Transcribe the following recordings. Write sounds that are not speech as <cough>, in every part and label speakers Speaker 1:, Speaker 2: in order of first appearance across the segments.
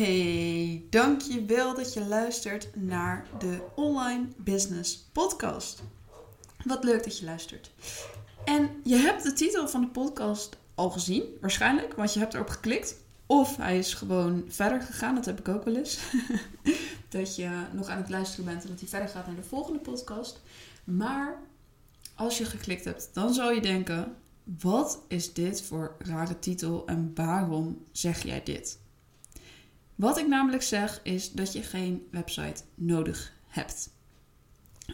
Speaker 1: Hey, dankjewel dat je luistert naar de Online Business Podcast. Wat leuk dat je luistert. En je hebt de titel van de podcast al gezien, waarschijnlijk, want je hebt erop geklikt. Of hij is gewoon verder gegaan, dat heb ik ook wel eens. <laughs> dat je nog aan het luisteren bent en dat hij verder gaat naar de volgende podcast. Maar als je geklikt hebt, dan zou je denken: wat is dit voor rare titel en waarom zeg jij dit? Wat ik namelijk zeg is dat je geen website nodig hebt.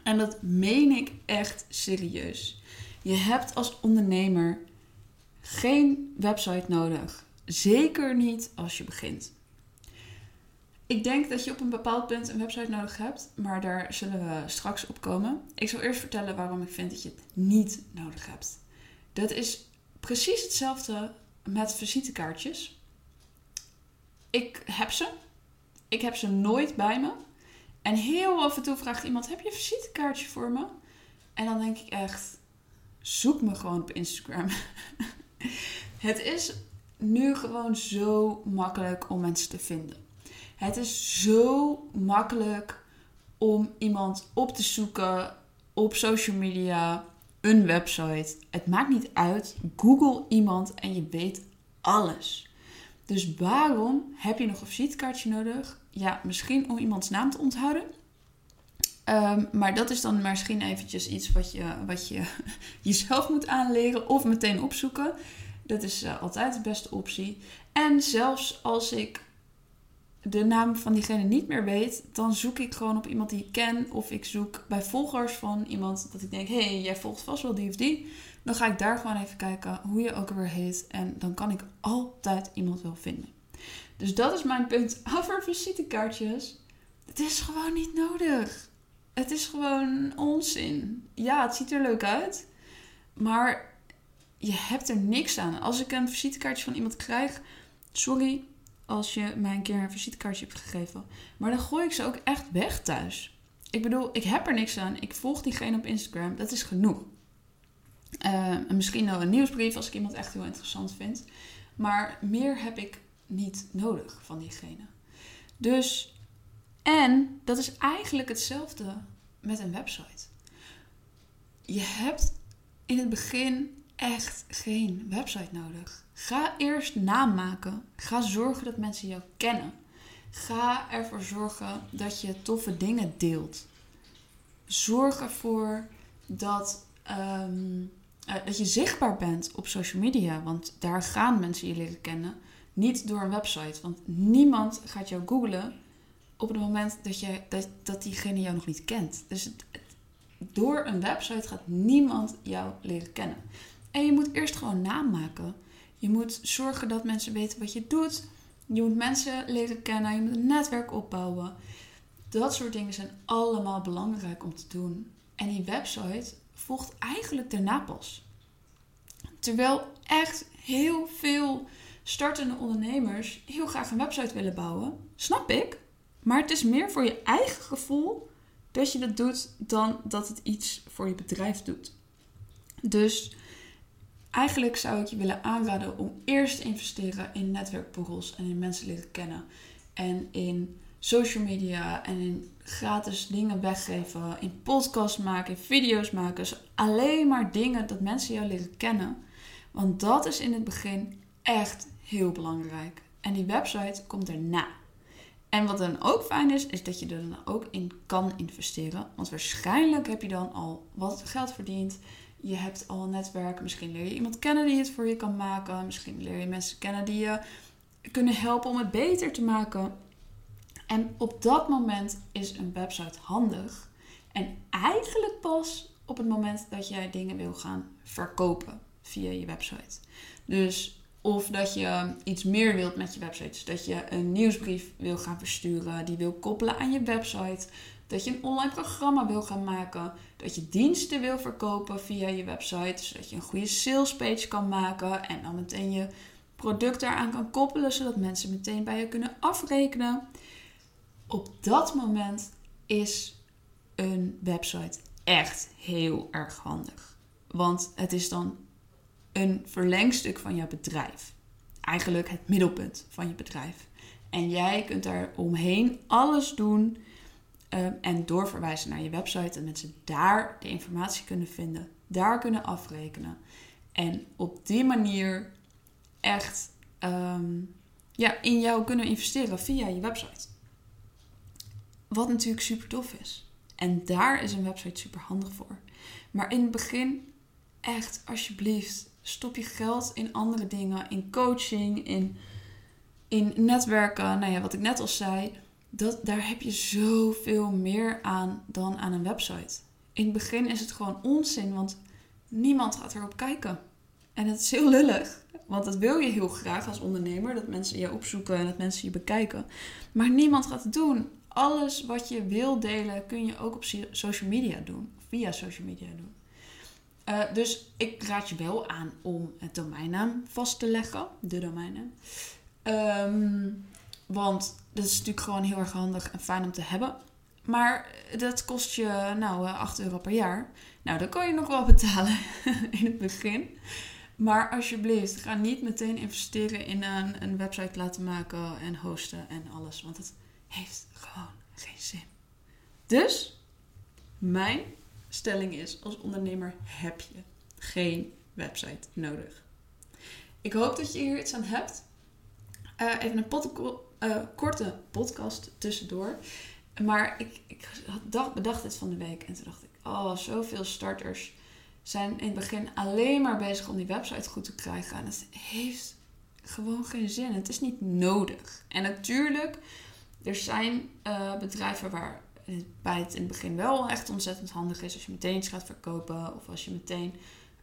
Speaker 1: En dat meen ik echt serieus. Je hebt als ondernemer geen website nodig. Zeker niet als je begint. Ik denk dat je op een bepaald punt een website nodig hebt, maar daar zullen we straks op komen. Ik zal eerst vertellen waarom ik vind dat je het niet nodig hebt. Dat is precies hetzelfde met visitekaartjes. Ik heb ze. Ik heb ze nooit bij me. En heel af en toe vraagt iemand: Heb je een visitekaartje voor me? En dan denk ik echt: Zoek me gewoon op Instagram. <laughs> het is nu gewoon zo makkelijk om mensen te vinden. Het is zo makkelijk om iemand op te zoeken op social media, een website. Het maakt niet uit. Google iemand en je weet alles. Dus waarom heb je nog een visitekaartje nodig? Ja, misschien om iemands naam te onthouden. Ehm, maar dat is dan misschien eventjes iets wat je, wat je <laughs> jezelf moet aanleren of meteen opzoeken. Dat is uh, altijd de beste optie. En zelfs als ik de naam van diegene niet meer weet, dan zoek ik gewoon op iemand die ik ken. Of ik zoek bij volgers van iemand dat ik denk: hé, hey, jij volgt vast wel die of die. Dan ga ik daar gewoon even kijken hoe je ook alweer heet. En dan kan ik altijd iemand wel vinden. Dus dat is mijn punt <laughs> over visitekaartjes. Het is gewoon niet nodig. Het is gewoon onzin. Ja, het ziet er leuk uit. Maar je hebt er niks aan. Als ik een visitekaartje van iemand krijg, sorry als je mij een keer een visitekaartje hebt gegeven. Maar dan gooi ik ze ook echt weg thuis. Ik bedoel, ik heb er niks aan. Ik volg diegene op Instagram. Dat is genoeg. En misschien nog een nieuwsbrief als ik iemand echt heel interessant vind. Maar meer heb ik niet nodig van diegene. Dus, en dat is eigenlijk hetzelfde met een website. Je hebt in het begin echt geen website nodig. Ga eerst naam maken. Ga zorgen dat mensen jou kennen. Ga ervoor zorgen dat je toffe dingen deelt. Zorg ervoor dat, ehm, eh, dat je zichtbaar bent op social media. Want daar gaan mensen je leren kennen. Niet door een website. Want niemand gaat jou googlen op het moment dat, je, dat, dat diegene jou nog niet kent. Dus door een website gaat niemand jou leren kennen. En je moet eerst gewoon naam maken. Je moet zorgen dat mensen weten wat je doet. Je moet mensen leren kennen. Je moet een netwerk opbouwen. Dat soort dingen zijn allemaal belangrijk om te doen. En die website volgt eigenlijk daarna pas. Terwijl echt heel veel startende ondernemers heel graag een website willen bouwen. Snap ik. Maar het is meer voor je eigen gevoel dat je dat doet dan dat het iets voor je bedrijf doet. Dus eigenlijk zou ik je willen aanraden om eerst te investeren in netwerkborrels en in mensen leren kennen. En in social media en in gratis dingen weggeven, in podcasts maken, in video's maken. Dus alleen maar dingen dat mensen jou leren kennen. Want dat is in het begin echt heel belangrijk. En die website komt erna. En wat dan ook fijn is, is dat je er dan ook in kan investeren. Want waarschijnlijk heb je dan al wat geld verdiend. Je hebt al een netwerk. Misschien leer je iemand kennen die het voor je kan maken. Misschien leer je mensen kennen die je kunnen helpen om het beter te maken. En op dat moment is een website handig. En eigenlijk pas op het moment dat jij dingen wil gaan verkopen via je website. Dus of dat je iets meer wilt met je website. Dus dat je een nieuwsbrief wil gaan versturen, die wil koppelen aan je website. Dat je een online programma wil gaan maken. Dat je diensten wil verkopen via je website. Zodat je een goede salespage kan maken. En dan meteen je product daaraan kan koppelen. Zodat mensen meteen bij je kunnen afrekenen. Op dat moment is een website echt heel erg handig. Want het is dan een verlengstuk van je bedrijf. Eigenlijk het middelpunt van je bedrijf. En jij kunt daar omheen alles doen ehm, en doorverwijzen naar je website. En mensen daar de informatie kunnen vinden, daar kunnen afrekenen. En op die manier echt ehm, ja, in jou kunnen investeren via je website. Wat natuurlijk super tof is. En daar is een website super handig voor. Maar in het begin, echt alsjeblieft, stop je geld in andere dingen. In coaching, in, in netwerken. Nou ja, wat ik net al zei. Dat, daar heb je zoveel meer aan dan aan een website. In het begin is het gewoon onzin, want niemand gaat erop kijken. En het is heel lullig. Want dat wil je heel graag als ondernemer. Dat mensen je opzoeken en dat mensen je bekijken. Maar niemand gaat het doen. Alles wat je wil delen kun je ook op social media doen. Via social media doen. Uh, dus ik raad je wel aan om het domeinnaam vast te leggen. De domeinnaam. Um, want dat is natuurlijk gewoon heel erg handig en fijn om te hebben. Maar dat kost je nou 8 euro per jaar. Nou, dat kan je nog wel <laughs> betalen in het begin. Maar alsjeblieft, ga niet meteen investeren in een, een website laten maken en hosten en alles. Want het heeft gewoon geen zin. Dus, mijn stelling is, als ondernemer heb je geen website nodig. Ik hoop dat je hier iets aan hebt. Uh, even een uh, korte podcast tussendoor. Maar ik, ik dacht, bedacht dit van de week en toen dacht ik, oh, zoveel starters zijn in het begin alleen maar bezig om die website goed te krijgen. En het heeft gewoon geen zin. Het is niet nodig. En natuurlijk, er zijn uh, bedrijven waar bij het in het begin wel echt ontzettend handig is. Als je meteen iets gaat verkopen of als je meteen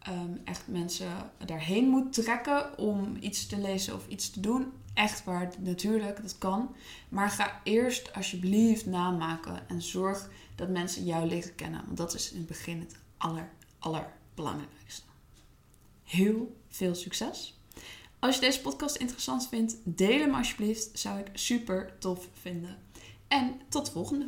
Speaker 1: um, echt mensen daarheen moet trekken om iets te lezen of iets te doen. Echt waar, natuurlijk, dat kan. Maar ga eerst alsjeblieft namaken en zorg dat mensen jou leren kennen. Want dat is in het begin het aller, allerbelangrijkste. Heel veel succes! Als je deze podcast interessant vindt, deel hem alsjeblieft. Zou ik super tof vinden. En tot de volgende!